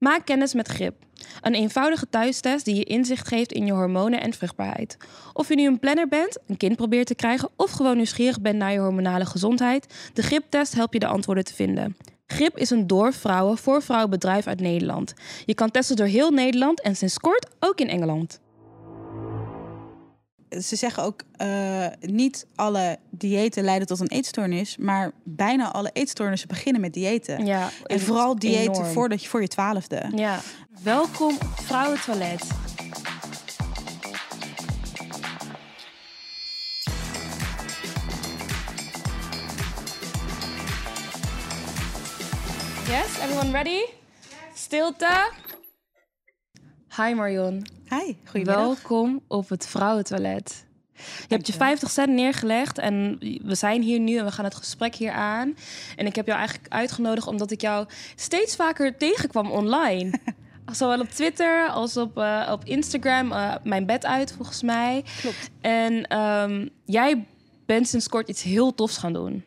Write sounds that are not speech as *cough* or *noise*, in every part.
Maak kennis met GRIP. Een eenvoudige thuistest die je inzicht geeft in je hormonen en vruchtbaarheid. Of je nu een planner bent, een kind probeert te krijgen of gewoon nieuwsgierig bent naar je hormonale gezondheid, de GRIP-test helpt je de antwoorden te vinden. GRIP is een door vrouwen voor vrouwen bedrijf uit Nederland. Je kan testen door heel Nederland en sinds kort ook in Engeland. Ze zeggen ook, uh, niet alle diëten leiden tot een eetstoornis, maar bijna alle eetstoornissen beginnen met diëten. Ja, En vooral diëten enorm. voordat je voor je twaalfde. Ja. Welkom op Vrouwentoilet. Yes, everyone ready? Stilte. Hi Marion. Hi, goedemiddag. Welkom op het Vrouwentoilet. Je hebt je 50 cent neergelegd en we zijn hier nu en we gaan het gesprek hier aan. En ik heb jou eigenlijk uitgenodigd omdat ik jou steeds vaker tegenkwam online. *laughs* Zowel op Twitter als op, eh, op Instagram. eh, mijn bed uit, volgens mij. Klopt. En ehm, jij bent sinds kort iets heel tofs gaan doen.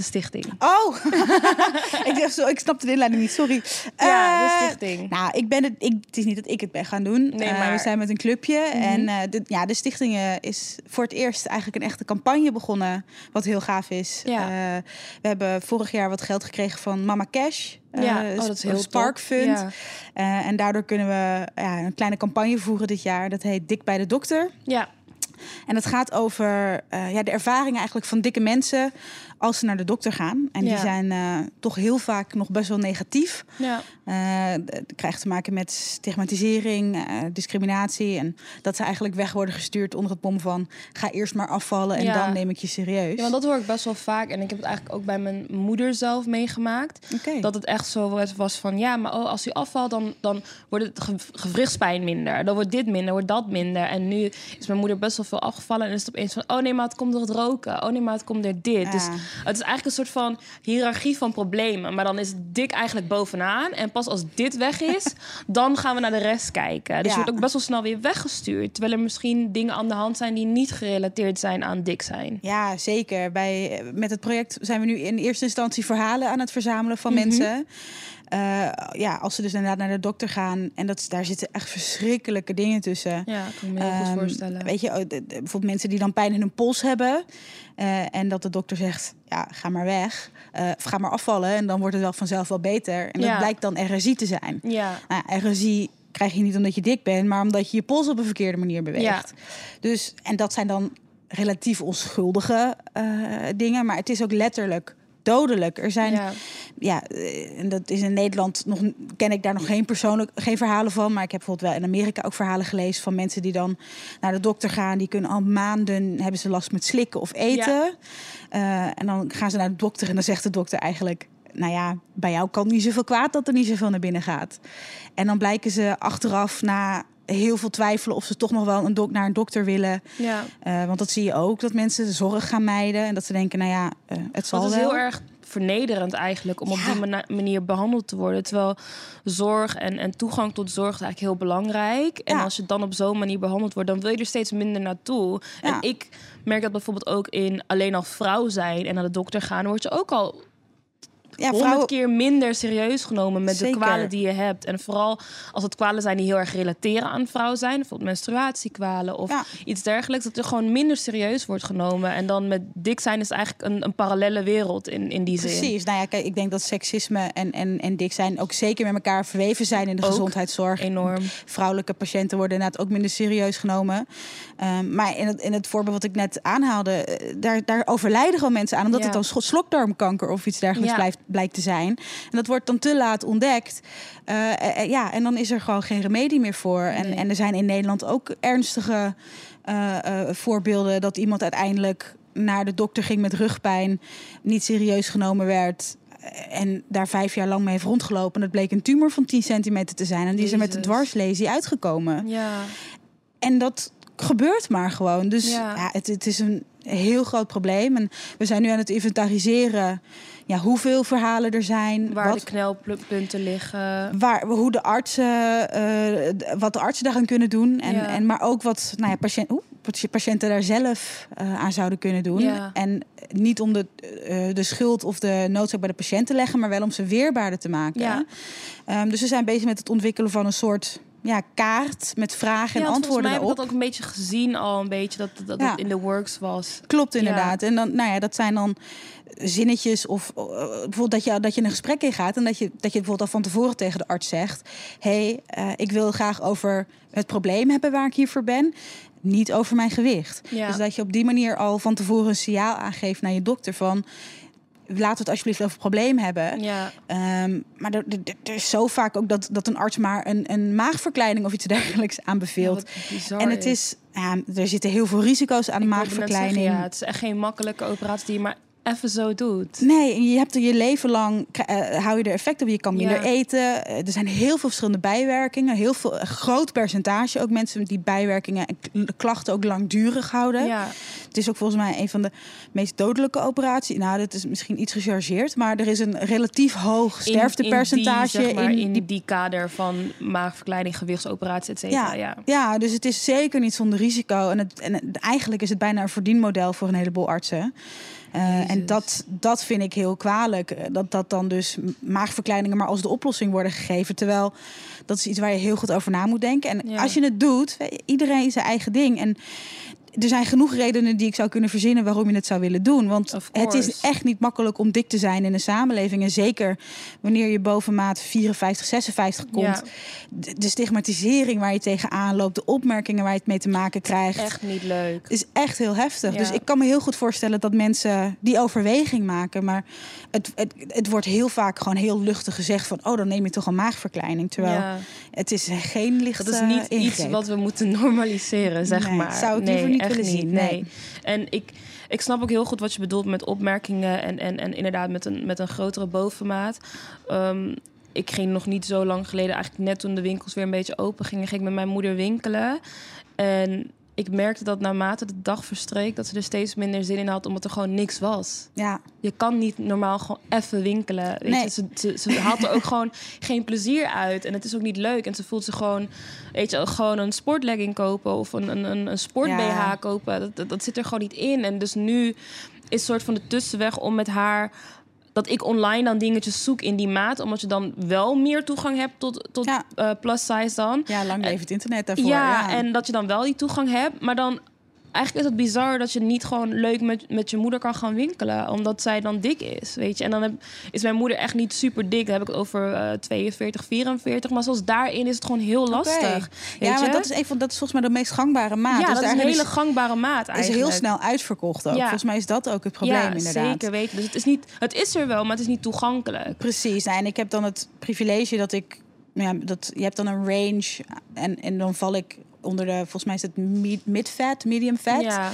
De stichting. Oh, *laughs* ik, dacht zo, ik snapte de inleiding niet, sorry. Ja, de Eh, stichting. Nou, ik ben het, ik, het is niet dat ik het ben gaan doen. Nee, Eh, maar- we zijn met een clubje. Mhm. En eh, de, ja, de stichting is voor het eerst eigenlijk een echte campagne begonnen. Wat heel gaaf is. Ja. We hebben vorig jaar wat geld gekregen van Mama Cash. ja, oh, dat is heel Spark top. Fund. Ja. En daardoor kunnen we ja, een kleine campagne voeren dit jaar. Dat heet Dik bij de dokter. ja, En het gaat over eh, ja, de ervaringen eigenlijk van dikke mensen als ze naar de dokter gaan. En die zijn eh, toch heel vaak nog best wel negatief. ja. Eh, Het krijgt te maken met stigmatisering, discriminatie. En dat ze eigenlijk weg worden gestuurd onder het bom van... ga eerst maar afvallen en Ja. dan neem ik je serieus. Ja, want dat hoor ik best wel vaak. En ik heb het eigenlijk ook bij mijn moeder zelf meegemaakt. Dat het echt zo was- van... ja, maar oh, als u afvalt, dan, dan wordt het ge- gewrichtspijn minder. Dan wordt dit minder, wordt dat minder. En nu is mijn moeder best wel veel afgevallen. En is het opeens van... oh nee, maar het komt door het roken. Oh nee, maar het komt door dit. Ja. Dus het is eigenlijk een soort van hiërarchie van problemen. Maar dan is dik eigenlijk bovenaan. En pas als dit weg is, *laughs* dan gaan we naar de rest kijken. Dus Ja. je wordt ook best wel snel weer weggestuurd. Terwijl er misschien dingen aan de hand zijn... die niet gerelateerd zijn aan dik zijn. Ja, zeker. Bij, met het project zijn we nu in eerste instantie verhalen aan het verzamelen van Mhm. mensen. Eh, ja, als ze dus inderdaad naar de dokter gaan. En dat, daar zitten echt verschrikkelijke dingen tussen. Ja, kan ik me heel goed Ehm, voorstellen. Weet je, oh, bijvoorbeeld mensen die dan pijn in hun pols hebben. eh, en dat de dokter zegt, ja, ga maar weg. eh, of ga maar afvallen en dan wordt het wel vanzelf wel beter. En dat Ja. blijkt dan RSI te zijn. Ja, Nou, RSI krijg je niet omdat je dik bent, maar omdat je je pols op een verkeerde manier beweegt. Ja. Dus, en dat zijn dan relatief onschuldige dingen, maar het is ook letterlijk dodelijk. Er zijn ja. ja, eh, en dat is in Nederland nog ken ik daar nog geen persoonlijk geen verhalen van, maar ik heb bijvoorbeeld wel in Amerika ook verhalen gelezen van mensen die dan naar de dokter gaan, die kunnen al maanden hebben ze last met slikken of eten, Eh, en dan gaan ze naar de dokter en dan zegt de dokter eigenlijk, nou ja, bij jou kan niet zoveel kwaad dat er niet zoveel naar binnen gaat. En dan blijken ze achteraf na heel veel twijfelen of ze toch nog wel een dok naar een dokter willen, ja. Eh, want dat zie je ook dat mensen de zorg gaan mijden en dat ze denken, nou ja, eh, het zal Dat is wel. heel erg vernederend eigenlijk om op die manier behandeld te worden. Terwijl zorg en, en toegang tot zorg is eigenlijk heel belangrijk. En Ja. als je dan op zo'n manier behandeld wordt, dan wil je er steeds minder naartoe. En ik merk dat bijvoorbeeld ook in alleen al vrouw zijn en naar de dokter gaan, word je ook al ja, vrouwen, keer minder serieus genomen met Zeker. de kwalen die je hebt. En vooral als het kwalen zijn die heel erg relateren aan vrouw zijn. Bijvoorbeeld menstruatiekwalen of Ja. iets dergelijks. Dat er gewoon minder serieus wordt genomen. En dan met dik zijn is eigenlijk een, een parallelle wereld in, in die zin. Precies. Nou ja, kijk, ik denk dat seksisme en, en, en dik zijn ook zeker met elkaar verweven zijn in de Ook gezondheidszorg. Enorm. Vrouwelijke patiënten worden inderdaad ook minder serieus genomen. Ehm, maar in het, in het voorbeeld wat ik net aanhaalde, eh, daar, daar overlijden gewoon mensen aan, omdat Ja. het dan slokdarmkanker of iets dergelijks Ja. blijft, blijkt te zijn. En dat wordt dan te laat ontdekt. Eh, eh, eh, ja, en dan is er gewoon geen remedie meer voor. En, Nee. en er zijn in Nederland ook ernstige voorbeelden dat iemand uiteindelijk naar de dokter ging met rugpijn, niet serieus genomen werd. En daar vijf jaar lang mee heeft rondgelopen. En dat bleek een tumor van 10 centimeter te zijn. En die is er met een dwarslesie uitgekomen. Ja. En dat gebeurt maar gewoon. Dus Ja. ja. het, het is een heel groot probleem. En we zijn nu aan het inventariseren ja, hoeveel verhalen er zijn. Waar wat, de knelpunten liggen. waar, hoe de artsen, eh, wat de artsen daaraan kunnen doen. En, Ja. en, maar ook wat nou ja, patiënt, oeh, patiënten daar zelf uh, aan zouden kunnen doen. Ja. En niet om de, uh, de schuld of de noodzaak bij de patiënt te leggen, maar wel om ze weerbaarder te maken. Ja. Um, dus we zijn bezig met het ontwikkelen van een soort ja, kaart met vragen en antwoorden heb ik erop. dat ook een beetje gezien al een beetje dat dat, Ja. in de works was. Klopt inderdaad. En dan, nou ja, dat zijn dan zinnetjes of eh, bijvoorbeeld dat je, dat je een gesprek ingaat en dat je, dat je bijvoorbeeld al van tevoren tegen de arts zegt: hey, eh, ik wil graag over het probleem hebben waar ik hier voor ben. Niet over mijn gewicht. Dus dat je op die manier al van tevoren een signaal aangeeft naar je dokter van laten we het alsjeblieft over het probleem hebben. Ja, Ehm, maar er, er, er is zo vaak ook dat, dat een arts maar een, een maagverkleining of iets dergelijks *laughs* aanbeveelt. en het is, ja, er zitten heel veel risico's aan de maagverkleining. zeggen, ja, het is echt geen makkelijke operatie die je maar even zo doet. Nee, je hebt er je leven lang, eh, hou je er effect op. Je kan minder Ja. eten. Eh, Er zijn heel veel verschillende bijwerkingen. Heel veel, een groot percentage ook mensen die bijwerkingen en klachten ook langdurig houden. Ja, Het is ook volgens mij een van de meest dodelijke operaties. Nou, dat is misschien iets gechargeerd, maar er is een relatief hoog in- sterftepercentage in die, zeg maar, in in die kader van maagverkleiding, gewichtsoperatie, et cetera. Ja, Ja, dus het is zeker niet zonder risico. En, het, en eigenlijk is het bijna een verdienmodel voor een heleboel artsen. Eh, en dat, dat vind ik heel kwalijk. eh, Dat, dat dan dus maagverkleiningen maar als de oplossing worden gegeven. Terwijl dat is iets waar je heel goed over na moet denken. En Ja. als je het doet, iedereen zijn eigen ding. En er zijn genoeg redenen die ik zou kunnen verzinnen waarom je het zou willen doen. Want het is echt niet makkelijk om dik te zijn in een samenleving. En zeker wanneer je boven maat 54, 56 komt. Ja. De, de stigmatisering waar je tegenaan loopt, de opmerkingen waar je het mee te maken krijgt. echt niet leuk. Is echt heel heftig. Ja. Dus ik kan me heel goed voorstellen dat mensen die overweging maken. Maar het, het, het wordt heel vaak gewoon heel luchtig gezegd van... oh, dan neem je toch een maagverkleining. Terwijl Ja. het is geen lichte Dat is niet iets wat we moeten normaliseren, zeg Nee, maar. zou ik liever niet echt willen zien, nee. En ik, ik snap ook heel goed wat je bedoelt met opmerkingen en, en, en inderdaad met een, met een grotere bovenmaat. Ehm, ik ging nog niet zo lang geleden, eigenlijk net toen de winkels weer een beetje open gingen, ging ik met mijn moeder winkelen. En ik merkte dat naarmate de dag verstreek, dat ze er steeds minder zin in had, omdat er gewoon niks was. Ja, Je kan niet normaal gewoon even winkelen. Weet Nee. je? Ze, ze, ze haalt er ook *laughs* gewoon geen plezier uit. En het is ook niet leuk. En ze voelt zich gewoon, weet je, gewoon een sportlegging kopen of een, een, een, een sport BH Ja. kopen. Dat, dat, dat zit er gewoon niet in. En dus nu is soort van de tussenweg om met haar. Dat ik online dan dingetjes zoek in die maat. Omdat je dan wel meer toegang hebt tot, tot Ja. eh, plus size dan. ja lang leven het internet daarvoor. Ja, Ja, en dat je dan wel die toegang hebt. Maar dan eigenlijk is het bizar dat je niet gewoon leuk met, met je moeder kan gaan winkelen. Omdat zij dan dik is, weet je. En dan heb, is mijn moeder echt niet super dik. Dan heb ik het over eh 42, 44. Maar zoals daarin is het gewoon heel lastig. Weet Ja, dat is, een van, dat is volgens mij de meest gangbare maat. ja, Dus dat is een hele gangbare maat is eigenlijk. heel snel uitverkocht ook. Ja. Volgens mij is dat ook het probleem ja, inderdaad. zeker weten. Dus het is, niet, het is er wel, maar het is niet toegankelijk. Precies. Nou, en ik heb dan het privilege dat ik... Ja, dat, je hebt dan een range en, en dan val ik onder de... Volgens mij is het mid- mid-fat, medium fat. Ja,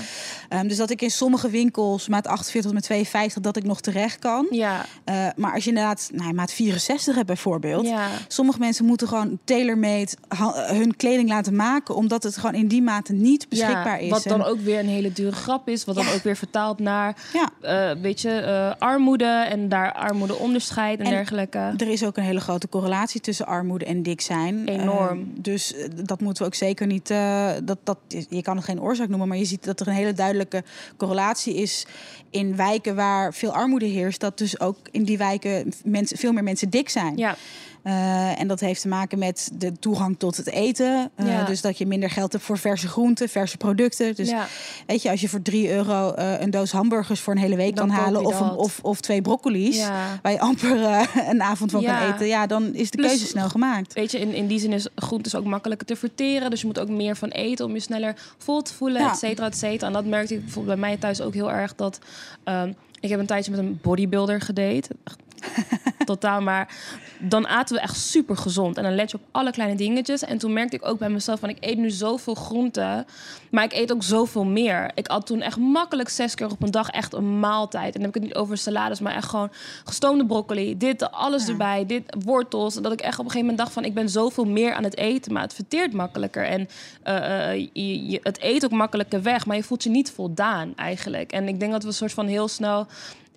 Ehm, dus dat ik in sommige winkels, maat 48 tot met 52, dat ik nog terecht kan. ja, Eh, maar als je inderdaad nou, maat 64 hebt bijvoorbeeld... ja. Sommige mensen moeten gewoon tailor-made hun kleding laten maken... omdat het gewoon in die mate niet beschikbaar Ja, is. Wat dan En- ook weer een hele dure grap is. Wat dan ook weer vertaalt naar Ja. eh, weet je, eh, armoede en daar armoedeonderscheid en, En dergelijke. Er is ook een hele grote correlatie tussen armoede en dik zijn. Enorm. Eh, dus dat moeten we ook zeker niet. Eh, dat, dat, je kan het geen oorzaak noemen, maar je ziet dat er een hele duidelijke correlatie is in wijken waar veel armoede heerst. Dat dus ook in die wijken mensen, veel meer mensen dik zijn. Ja, Eh, en dat heeft te maken met de toegang tot het eten. Eh, Ja. Dus dat je minder geld hebt voor verse groenten, verse producten. Dus ja, weet je, als je voor 3 euro eh, een doos hamburgers voor een hele week Dan kan halen, of, een, of, of twee broccoli's ja. waar je amper een avond van kan eten, ja, dan is de Plus- keuze snel gemaakt. Weet je, in, in die zin is groentes ook makkelijker te verteren. Dus je moet ook meer van eten om je sneller vol te voelen, et cetera, et cetera. En dat merkte ik bijvoorbeeld bij mij thuis ook heel erg. Dat, ehm, ik heb een tijdje met een bodybuilder gedate. *laughs* Totaal, maar dan aten we echt super gezond. En dan let je op alle kleine dingetjes. En toen merkte ik ook bij mezelf van... ik eet nu zoveel groenten, maar ik eet ook zoveel meer. Ik at toen echt makkelijk zes keer op een dag echt een maaltijd. En dan heb ik het niet over salades, maar echt gewoon gestoomde broccoli. Dit, alles Ja. erbij, dit, wortels. En dat ik echt op een gegeven moment dacht van... ik ben zoveel meer aan het eten, maar het verteert makkelijker. En eh, eh, je, je- het eet ook makkelijker weg, maar je voelt je niet voldaan eigenlijk. En ik denk dat we een soort van heel snel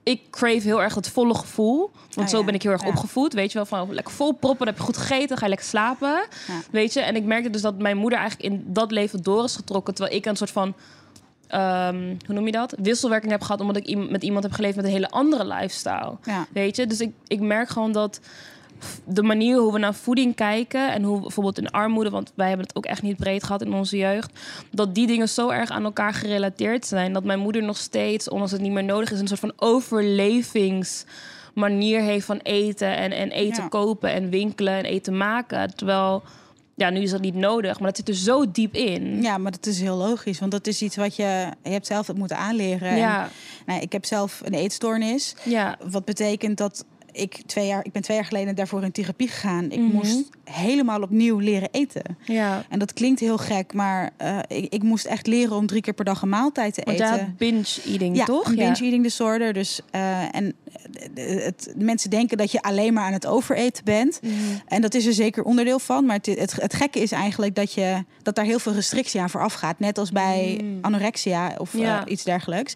ik crave heel erg het volle gevoel. Want Oh zo ja, ben ik heel erg ja. opgevoed. Weet je wel, van lekker vol proppen, dan heb je goed gegeten, ga je lekker slapen. Ja. Weet je, en ik merkte dus dat mijn moeder eigenlijk in dat leven door is getrokken. Terwijl ik een soort van, ehm, hoe noem je dat? Wisselwerking heb gehad, omdat ik met iemand heb geleefd met een hele andere lifestyle. Weet je, dus ik, ik merk gewoon dat de manier hoe we naar voeding kijken en hoe bijvoorbeeld in armoede, want wij hebben het ook echt niet breed gehad in onze jeugd, dat die dingen zo erg aan elkaar gerelateerd zijn dat mijn moeder nog steeds, ondanks het niet meer nodig is, een soort van overlevingsmanier heeft van eten en, en eten Ja. kopen en winkelen en eten maken. Terwijl, ja, nu is dat niet nodig, maar dat zit er zo diep in. Ja, maar dat is heel logisch. Want dat is iets wat je... Je hebt zelf het moeten aanleren. Ja. En, nou, ik heb zelf een eetstoornis. ja. Wat betekent dat ik twee jaar... Ik ben twee jaar geleden daarvoor in therapie gegaan. Ik Mhm. moest helemaal opnieuw leren eten. ja. En dat klinkt heel gek, maar eh, ik, ik moest echt leren om drie keer per dag een maaltijd te Want eten. jij hebt binge-eating, ja, toch? een binge eating disorder. Dus, eh, en eh, het, mensen denken dat je alleen maar aan het overeten bent. Mhm. En dat is er zeker onderdeel van. Maar het, het, het gekke is eigenlijk dat, je, dat daar heel veel restrictie aan vooraf gaat. Net als bij Mm. anorexia of Ja. iets dergelijks.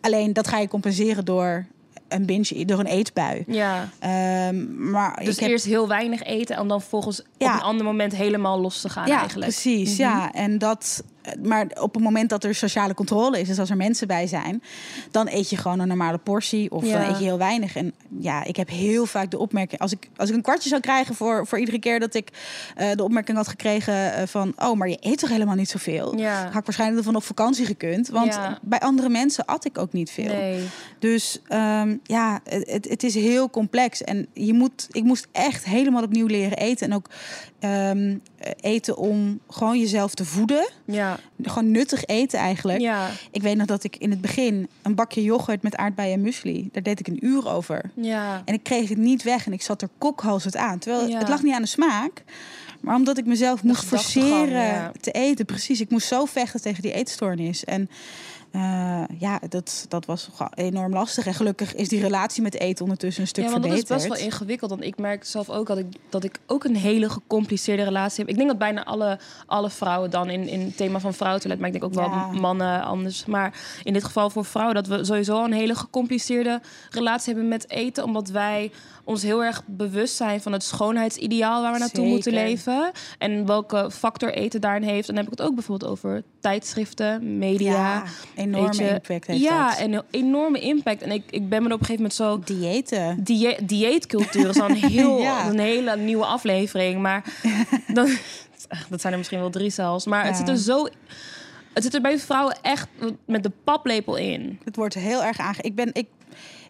Alleen dat ga je compenseren door een binge, door een eetbui. Ja. Ehm, maar Dus ik heb, eerst heel weinig eten en dan volgens op een ander moment helemaal los te gaan ja, eigenlijk. precies. Mhm. Ja, en dat. Maar op het moment dat er sociale controle is, dus als er mensen bij zijn, dan eet je gewoon een normale portie of Ja. dan eet je heel weinig. En ja, ik heb heel vaak de opmerking, als ik, als ik een kwartje zou krijgen voor, voor iedere keer dat ik eh, de opmerking had gekregen eh, van, oh, maar je eet toch helemaal niet zoveel? Ja. Had ik waarschijnlijk ervan op vakantie gekund, want Ja. bij andere mensen at ik ook niet veel. Nee. Dus ehm, ja, het, het- het is heel complex. En je moet, ik moest echt helemaal opnieuw leren eten. En ook ehm, eten om gewoon jezelf te voeden. Ja. Gewoon nuttig eten eigenlijk. Ja. Ik weet nog dat ik in het begin een bakje yoghurt met aardbeien en muesli. Daar deed ik een uur over. Ja. En ik kreeg het niet weg en ik zat er kokhalzend aan. Terwijl Ja. het lag niet aan de smaak. Maar omdat ik mezelf moest forceren ja. te eten. Precies, ik moest zo vechten tegen die eetstoornis. En eh, ja, dat, dat was enorm lastig. En gelukkig is die relatie met eten ondertussen een stuk ja, want dat is verbeterd. best wel ingewikkeld. Want ik merk zelf ook dat ik, dat ik ook een hele gecompliceerde relatie heb. Ik denk dat bijna alle, alle vrouwen dan in, in het thema van vrouwentoilet... maar ik denk ook wel Ja. mannen anders. Maar in dit geval voor vrouwen... dat we sowieso al een hele gecompliceerde relatie hebben met eten. Omdat wij ons heel erg bewust zijn van het schoonheidsideaal... waar we naartoe Zeker. moeten leven. En welke factor eten daarin heeft. En dan heb ik het ook bijvoorbeeld over tijdschriften, media... ja, enorme impact heeft ja, dat. en een enorme impact. En ik, ik ben me op een gegeven moment zo Diëten. die dieetcultuur is een, *laughs* heel, Ja. een hele nieuwe aflevering. Maar *laughs* dan, dat zijn er misschien wel drie zelfs. Maar het zit er zo. Het zit er bij vrouwen echt met de paplepel in. Het wordt heel erg aange... Ik ben... Ik,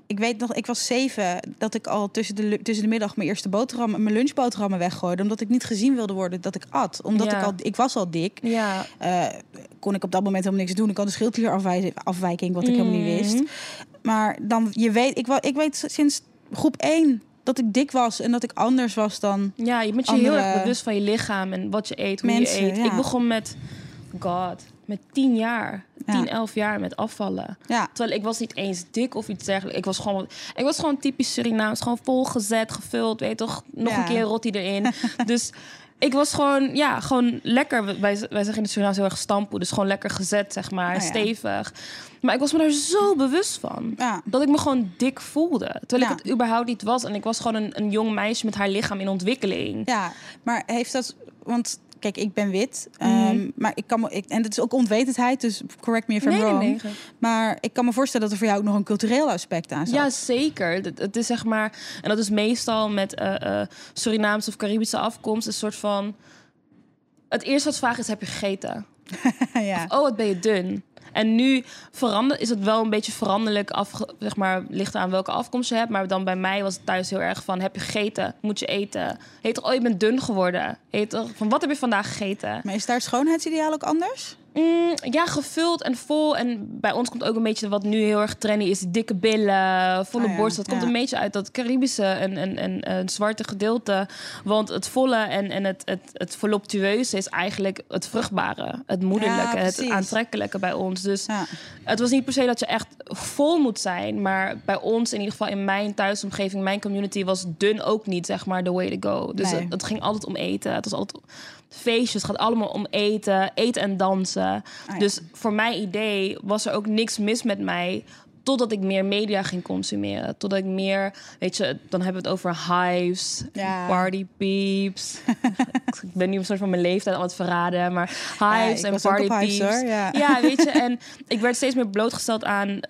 ik weet nog, ik was zeven dat ik al tussen de, tussen de middag mijn eerste boterham, mijn lunchboterhammen weggooide. Omdat ik niet gezien wilde worden dat ik at. Omdat Ja. ik al, ik was al dik. Ja. Eh, kon ik op dat moment helemaal niks doen. Ik had een schildklierafwijking, wat ik helemaal niet wist. Mhm. Maar dan, je weet, ik, ik weet sinds groep 1 dat ik dik was en dat ik anders was dan Ja, je bent je heel erg bewust van je lichaam en wat je eet, hoe mensen, je eet. ja. Ik begon met, god, met tien jaar, Ja. tien, elf jaar met afvallen. ja. Terwijl ik was niet eens dik of iets dergelijks. Ik was gewoon, ik was gewoon typisch Surinaams. Gewoon volgezet, gevuld, weet toch? Nog een keer rotti erin. *laughs* dus ik was gewoon, ja, gewoon lekker. Wij, wij zeggen in het Surinaams heel erg stampoe. Dus gewoon lekker gezet, zeg maar. Oh ja. Stevig. Maar ik was me daar zo bewust van. Ja. Dat ik me gewoon dik voelde. Terwijl Ja. ik het überhaupt niet was. En ik was gewoon een, een jong meisje met haar lichaam in ontwikkeling. ja, maar heeft dat, want kijk, ik ben wit, Mhm. ehm, maar ik kan me, ik, en dat is ook onwetendheid, dus correct me if I'm Nee, wrong. nee. Maar ik kan me voorstellen dat er voor jou ook nog een cultureel aspect aan zit. Ja, zeker. Het, is zeg maar, en dat is meestal met eh, Surinaamse of Caribische afkomst, een soort van. Het eerste wat ze vragen is: heb je gegeten? *laughs* ja. Oh, wat ben je dun? En nu verander, is het wel een beetje veranderlijk, afge, zeg maar, ligt aan welke afkomst je hebt. Maar dan bij mij was het thuis heel erg van: heb je gegeten? Moet je eten? Heet toch, oh, je bent dun geworden? Heet toch, van wat heb je vandaag gegeten? Maar is daar schoonheidsideaal ook anders? Mm, ja, gevuld en vol. En bij ons komt ook een beetje wat nu heel erg trendy is. Dikke billen, volle Oh ja, borst. Dat komt ja. een beetje uit dat Caribische en, en, en, en zwarte gedeelte. Want het volle en, en het, het, het voluptueuze is eigenlijk het vruchtbare. Het moederlijke, Ja, het aantrekkelijke bij ons. Dus Ja. het was niet per se dat je echt vol moet zijn. Maar bij ons, in ieder geval in mijn thuisomgeving, mijn community, was dun ook niet, zeg maar, the way to go. Dus Nee. het, het ging altijd om eten. Het was altijd feestjes. Het gaat allemaal om eten, eten en dansen. Ah, ja. Dus voor mijn idee was er ook niks mis met mij Totdat ik meer media ging consumeren. Totdat ik meer, weet je, dan hebben we het over hives, Ja. party peeps. *laughs* ik ben nu een soort van mijn leeftijd aan het verraden, maar hives en party hives, peeps. hoor, ja. weet je, en ik werd steeds meer blootgesteld aan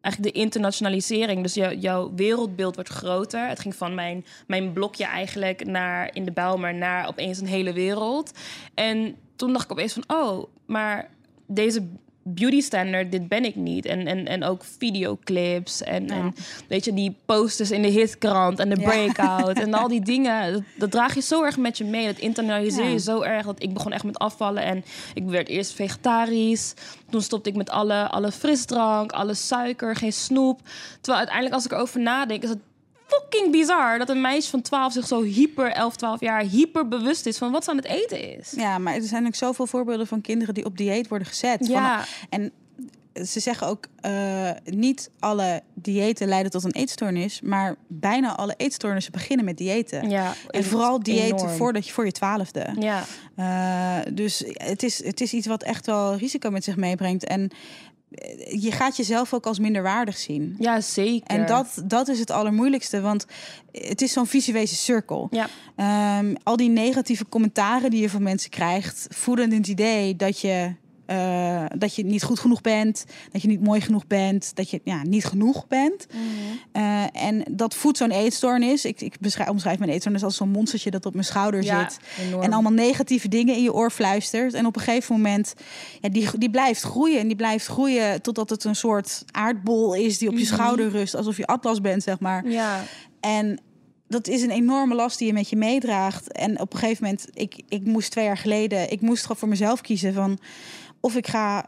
eigenlijk de internationalisering. Dus jou- jouw wereldbeeld wordt groter. Het ging van mijn, mijn blokje eigenlijk naar in de Bijlmer naar opeens een hele wereld. En toen dacht ik opeens van, oh, maar deze beauty standard, dit ben ik niet. En, en, en ook videoclips en, Ja. en weet je, die posters in de hitkrant en de Ja. breakout en al die *laughs* dingen. Dat, dat draag je zo erg met je mee. Dat internaliseer je Ja. zo erg dat ik begon echt met afvallen. En ik werd eerst vegetarisch. Toen stopte ik met alle, alle frisdrank, alle suiker, geen snoep. Terwijl uiteindelijk als ik erover nadenk, is het fucking bizar dat een meisje van 12 zich zo hyper, 11, 12 jaar, hyper bewust is van wat ze aan het eten is. Ja, maar er zijn ook zoveel voorbeelden van kinderen die op dieet worden gezet. Ja. Van- en ze zeggen ook, eh, niet alle diëten leiden tot een eetstoornis, maar bijna alle eetstoornissen beginnen met diëten. Ja, En vooral diëten enorm. voordat je voor je twaalfde. Ja, Eh, dus het is, het is iets wat echt wel risico met zich meebrengt. En je gaat jezelf ook als minderwaardig zien. ja zeker. En dat, dat is het allermoeilijkste, want het is zo'n visuele cirkel. Ja, Ehm, al die negatieve commentaren die je van mensen krijgt, voeden het idee dat je, eh, dat je niet goed genoeg bent, dat je niet mooi genoeg bent, dat je ja, niet genoeg bent. Eh, en dat voedt zo'n eetstoornis. Ik, ik beschrijf, omschrijf mijn eetstoornis als zo'n monstertje dat op mijn schouder ja zit. enorm. En allemaal negatieve dingen in je oor fluistert. En op een gegeven moment, ja, die, die blijft groeien. En die blijft groeien totdat het een soort aardbol is die op je Mhm. schouder rust. Alsof je atlas bent, zeg maar. Ja, En dat is een enorme last die je met je meedraagt. En op een gegeven moment, ik, ik moest twee jaar geleden, ik moest gewoon voor mezelf kiezen van of ik ga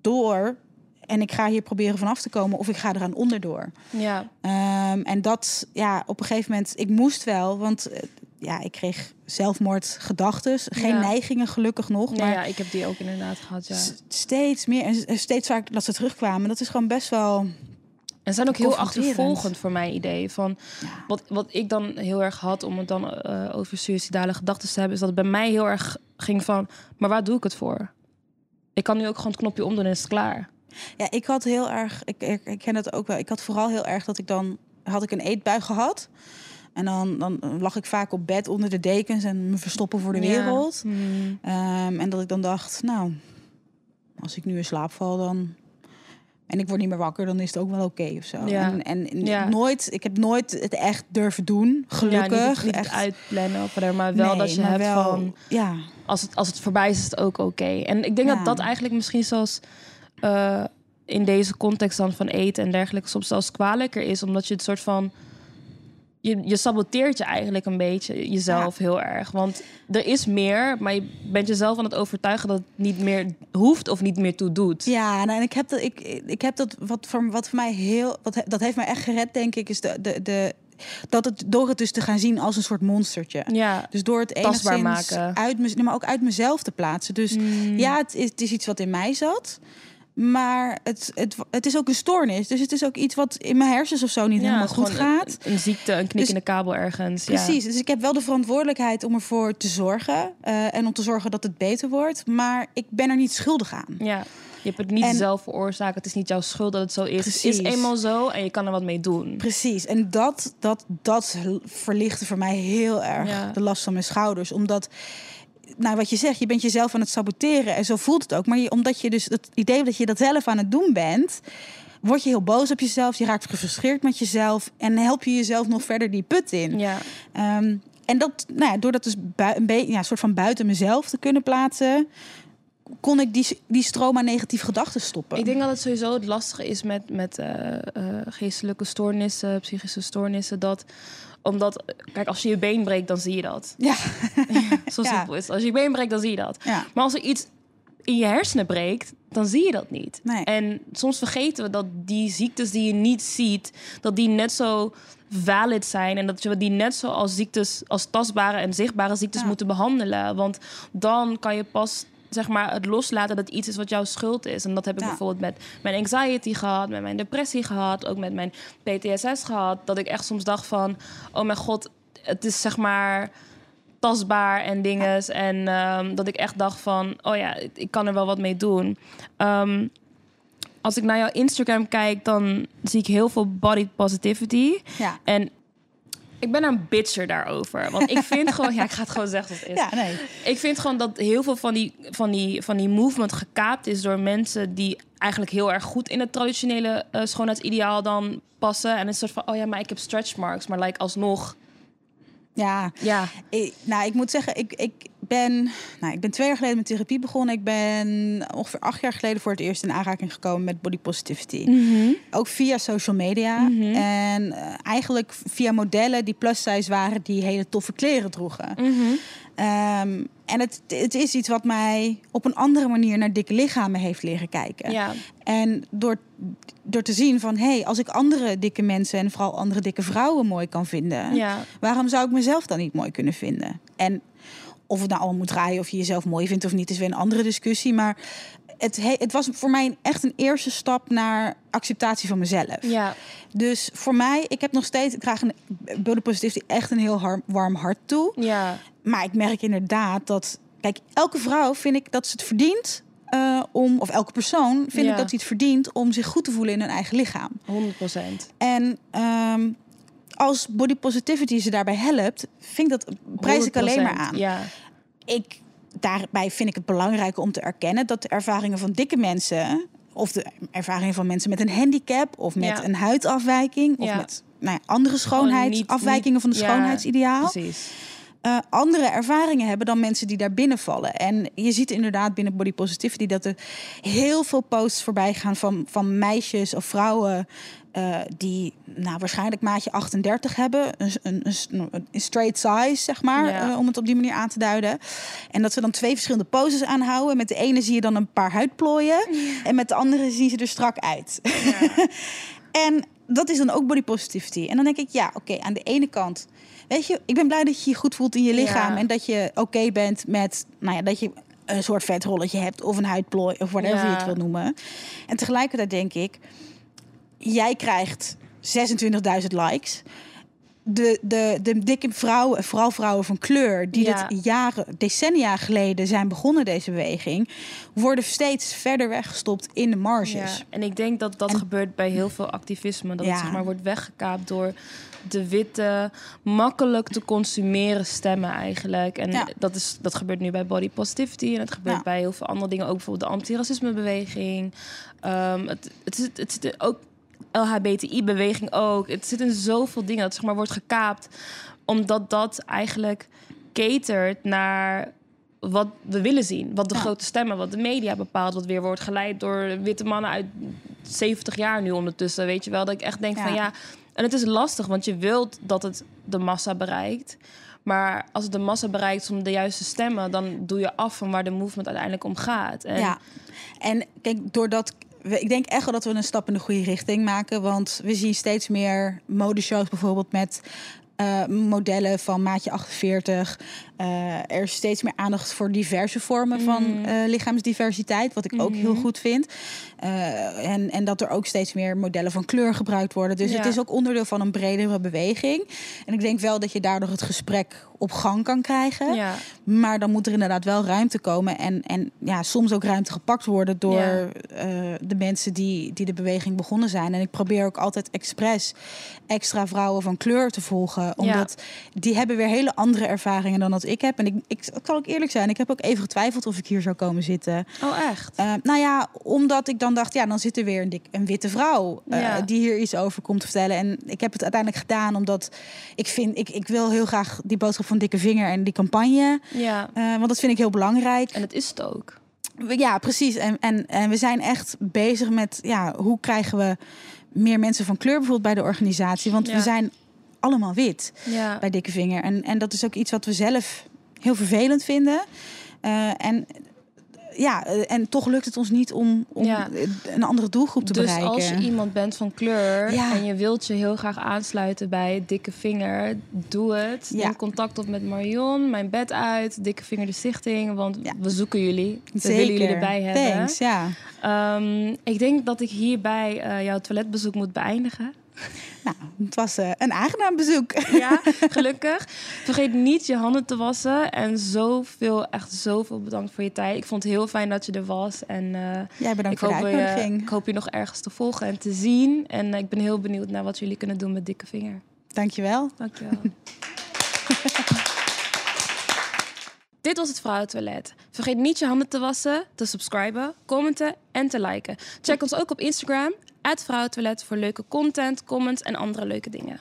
door en ik ga hier proberen vanaf te komen, of ik ga eraan onderdoor. ja, Ehm, en dat, ja, op een gegeven moment, ik moest wel, want eh, ja, ik kreeg zelfmoordgedachten, geen Ja. neigingen gelukkig nog, ja, maar ja, ik heb die ook inderdaad gehad, ja. steeds meer en steeds vaker dat ze terugkwamen. Dat is gewoon best wel. En zijn ook heel achtervolgend voor mijn idee. Van Ja. wat, wat ik dan heel erg had om het dan eh, over suïcidale gedachten te hebben, is dat het bij mij heel erg ging van, maar waar doe ik het voor? Ik kan nu ook gewoon het knopje omdoen en is het klaar. Ja, ik had heel erg, ik, ik, ik ken het ook wel. Ik had vooral heel erg dat ik dan had ik een eetbui gehad. En dan, dan lag ik vaak op bed onder de dekens en me verstoppen voor de Ja. wereld. Hmm. Ehm, en dat ik dan dacht, nou, als ik nu in slaap val, dan. En ik word niet meer wakker, dan is het ook wel oké of zo. Ja. En, en Ja. nooit, ik heb nooit het echt durven doen, gelukkig. Ja, niet, niet echt. uitplannen of whatever, maar wel Nee, dat je hebt wel- van, Ja, als het, als het voorbij is, is het ook oké. En ik denk dat dat eigenlijk misschien zelfs eh, in deze context dan van eten en dergelijke soms zelfs kwalijker is, omdat je het soort van je, je saboteert je eigenlijk een beetje jezelf heel erg. Want er is meer, maar je bent jezelf aan het overtuigen dat het niet meer hoeft of niet meer toe doet. Ja, nou, en ik heb dat, ik, ik heb dat wat voor, wat voor mij heel, wat, dat heeft mij echt gered, denk ik, is de, de, de, dat het door het dus te gaan zien als een soort monstertje. Ja. Dus door het enigszins maken. uit me, maar ook uit mezelf te plaatsen. Dus Mm. ja, het is, het is iets wat in mij zat. Maar het, het, het is ook een stoornis. Dus het is ook iets wat in mijn hersens of zo niet Ja, helemaal goed gaat. Een, een ziekte, een knik Dus- in de kabel ergens. ja. Precies. Dus ik heb wel de verantwoordelijkheid om ervoor te zorgen. eh, en om te zorgen dat het beter wordt. Maar ik ben er niet schuldig aan. Ja. Je hebt het niet En- zelf veroorzaakt. Het is niet jouw schuld dat het zo is. Het is eenmaal zo en je kan er wat mee doen. Precies. En dat, dat, dat verlichtte voor mij heel erg Ja. de last van mijn schouders. Omdat, nou wat je zegt, je bent jezelf aan het saboteren. En zo voelt het ook. Maar je, omdat je dus het idee dat je dat zelf aan het doen bent... word je heel boos op jezelf. Je raakt gefrustreerd met jezelf. En help je jezelf nog verder die put in. Ja. Ehm, en dat, nou ja, door dat dus een beetje, ja, soort van buiten mezelf te kunnen plaatsen... kon ik die, die stroom aan negatieve gedachten stoppen. Ik denk dat het sowieso het lastige is met, met eh, eh, geestelijke stoornissen, psychische stoornissen. Dat omdat, kijk, als je je been breekt, dan zie je dat. Ja, *laughs* Zo simpel is het. Als je je been breekt, dan zie je dat. ja. Maar als er iets in je hersenen breekt, dan zie je dat niet. Nee. En soms vergeten we dat die ziektes die je niet ziet, dat die net zo valid zijn en dat we die net zo als ziektes, als tastbare en zichtbare ziektes Ja. moeten behandelen. Want dan kan je pas zeg maar het loslaten dat iets is wat jouw schuld is. En dat heb ik Ja. bijvoorbeeld met mijn anxiety gehad, met mijn depressie gehad, ook met mijn PTSS gehad. Dat ik echt soms dacht van, oh mijn god, het is zeg maar tastbaar en dinges. En ehm, dat ik echt dacht van, oh ja, ik kan er wel wat mee doen. Ehm, als ik naar jouw Instagram kijk, dan zie ik heel veel body positivity. Ja. En ik ben een bitcher daarover. Want ik vind gewoon, *laughs* ja, ik ga het gewoon zeggen zoals het is. Ja, nee. Ik vind gewoon dat heel veel van die, van, die, van die movement gekaapt is door mensen die eigenlijk heel erg goed in het traditionele eh, schoonheidsideaal dan passen. En een soort van, oh ja, maar ik heb stretch marks. Maar like, alsnog, Ja, ja. ik, nou, ik moet zeggen, ik, ik, ben, nou, ik ben twee jaar geleden met therapie begonnen. Ik ben ongeveer acht jaar geleden voor het eerst in aanraking gekomen met body positivity. Ook via social media. En eh, eigenlijk via modellen die plus size waren, die hele toffe kleren droegen. Ehm, en het, het is iets wat mij op een andere manier naar dikke lichamen heeft leren kijken. Ja. En door, door te zien van, hé, hey, als ik andere dikke mensen en vooral andere dikke vrouwen mooi kan vinden, Ja. waarom zou ik mezelf dan niet mooi kunnen vinden? En of het nou allemaal moet draaien, of je jezelf mooi vindt of niet, is weer een andere discussie. Maar het, he- het was voor mij echt een eerste stap naar acceptatie van mezelf. Ja. Dus voor mij, ik heb nog steeds, ik krijg een body positivity echt een heel warm hart toe. Ja. Maar ik merk inderdaad dat, kijk, elke vrouw vind ik dat ze het verdient eh, om, of elke persoon vind Ja. ik dat hij het verdient om zich goed te voelen in hun eigen lichaam. 100 procent. En ehm, als body positivity ze daarbij helpt, vind ik dat prijs ik alleen maar aan. Ja. Ik, daarbij vind ik het belangrijk om te erkennen dat de ervaringen van dikke mensen, of de ervaringen van mensen met een handicap, of met Ja. een huidafwijking, of met nou ja, andere schoonheidsafwijkingen van ja, schoonheidsideaal, Precies. Eh, andere ervaringen hebben dan mensen die daar binnenvallen. En je ziet inderdaad binnen body positivity dat er heel veel posts voorbij gaan van, van meisjes of vrouwen. eh, die nou, waarschijnlijk maatje 38 hebben. Een, een, een, straight size, zeg maar. Ja. eh, om het op die manier aan te duiden. En dat ze dan twee verschillende poses aanhouden. Met de ene zie je dan een paar huidplooien. En met de andere zien ze er strak uit. *laughs* En dat is dan ook body positivity. En dan denk ik, ja, oké, aan de ene kant... Weet je, ik ben blij dat je je goed voelt in je lichaam... Ja. en dat je oké bent met, nou ja, dat je een soort vetrolletje hebt... of een huidplooi, of whatever je het wil noemen. En tegelijkertijd denk ik, jij krijgt 26.000 likes... De, de, de dikke vrouwen, vooral vrouwen van kleur, die Ja. dit jaren, decennia geleden zijn begonnen, deze beweging, worden steeds verder weggestopt in de marges. Ja, en ik denk dat dat En- gebeurt bij heel veel activisme. Dat het zeg maar wordt weggekaapt door de witte, makkelijk te consumeren stemmen eigenlijk. En Ja. dat, is, dat gebeurt nu bij body positivity. En het gebeurt Ja. bij heel veel andere dingen. Ook bijvoorbeeld de antiracismebeweging. Ehm het, het, zit, het zit er ook... LHBTI-beweging ook. Het zit in zoveel dingen dat zeg maar wordt gekaapt. Omdat dat eigenlijk catert naar wat we willen zien. Wat de Ja. grote stemmen, wat de media bepaalt. Wat weer wordt geleid door witte mannen uit 70 jaar nu ondertussen. Weet je wel, dat ik echt denk Ja. van ja... En het is lastig, want je wilt dat het de massa bereikt. Maar als het de massa bereikt zonder de juiste stemmen... dan doe je af van waar de movement uiteindelijk om gaat. En Ja, en kijk, doordat. Ik denk echt wel dat we een stap in de goede richting maken. Want we zien steeds meer modeshows bijvoorbeeld met eh, modellen van maatje 48. Eh, er is steeds meer aandacht voor diverse vormen van eh, lichaamsdiversiteit. Wat ik ook heel goed vind. Eh, en, en dat er ook steeds meer modellen van kleur gebruikt worden. Dus Ja. het is ook onderdeel van een bredere beweging. En ik denk wel dat je daardoor het gesprek op gang kan krijgen. Ja. Maar dan moet er inderdaad wel ruimte komen. En, en ja, soms ook ruimte gepakt worden door Ja. de mensen die, die de beweging begonnen zijn. En ik probeer ook altijd expres extra vrouwen van kleur te volgen. Omdat die hebben weer hele andere ervaringen dan dat ik heb. En ik, ik kan ook eerlijk zijn, ik heb ook even getwijfeld of ik hier zou komen zitten. Oh, echt? Eh, nou ja, omdat ik dan dacht, ja, dan zit er weer een, dik, een witte vrouw eh, Ja. die hier iets over komt te vertellen. En ik heb het uiteindelijk gedaan omdat ik vind, ik, ik wil heel graag die boodschap van dikke vinger en die campagne, Ja. eh, want dat vind ik heel belangrijk. En het is het ook. Ja, precies. En, en, en we zijn echt bezig met, ja, hoe krijgen we meer mensen van kleur bijvoorbeeld bij de organisatie? Want Ja. we zijn allemaal wit Ja. bij dikke vinger. En, en dat is ook iets wat we zelf heel vervelend vinden. Eh, en ja, eh, en toch lukt het ons niet om, om Ja. een andere doelgroep te dus bereiken. als je iemand bent van kleur Ja. en je wilt je heel graag aansluiten bij Dikke Vinger, doe het. Ja. Neem contact op met Marion, mijn bed uit, Dikke Vinger de Stichting, want we zoeken jullie. We Zeker. willen jullie erbij hebben. Thanks, ja. Ehm, ik denk dat ik hierbij eh, jouw toiletbezoek moet beëindigen. Nou, het was uh, een aangenaam bezoek. Ja, *laughs* gelukkig. Vergeet niet je handen te wassen. En zoveel, echt zoveel bedankt voor je tijd. Ik vond het heel fijn dat je er was. En uh, Jij bedankt ik voor hoop de uitnodiging. Je, ik hoop je nog ergens te volgen en te zien. En uh, ik ben heel benieuwd naar wat jullie kunnen doen met Dikke Vinger. Dankjewel. Dankjewel. *laughs* Dit was het Vrouwentoilet. Vergeet niet je handen te wassen, te subscriben, commenten en te liken. Check ons ook op Instagram, Vrouwentoilet, voor leuke content, comments en andere leuke dingen.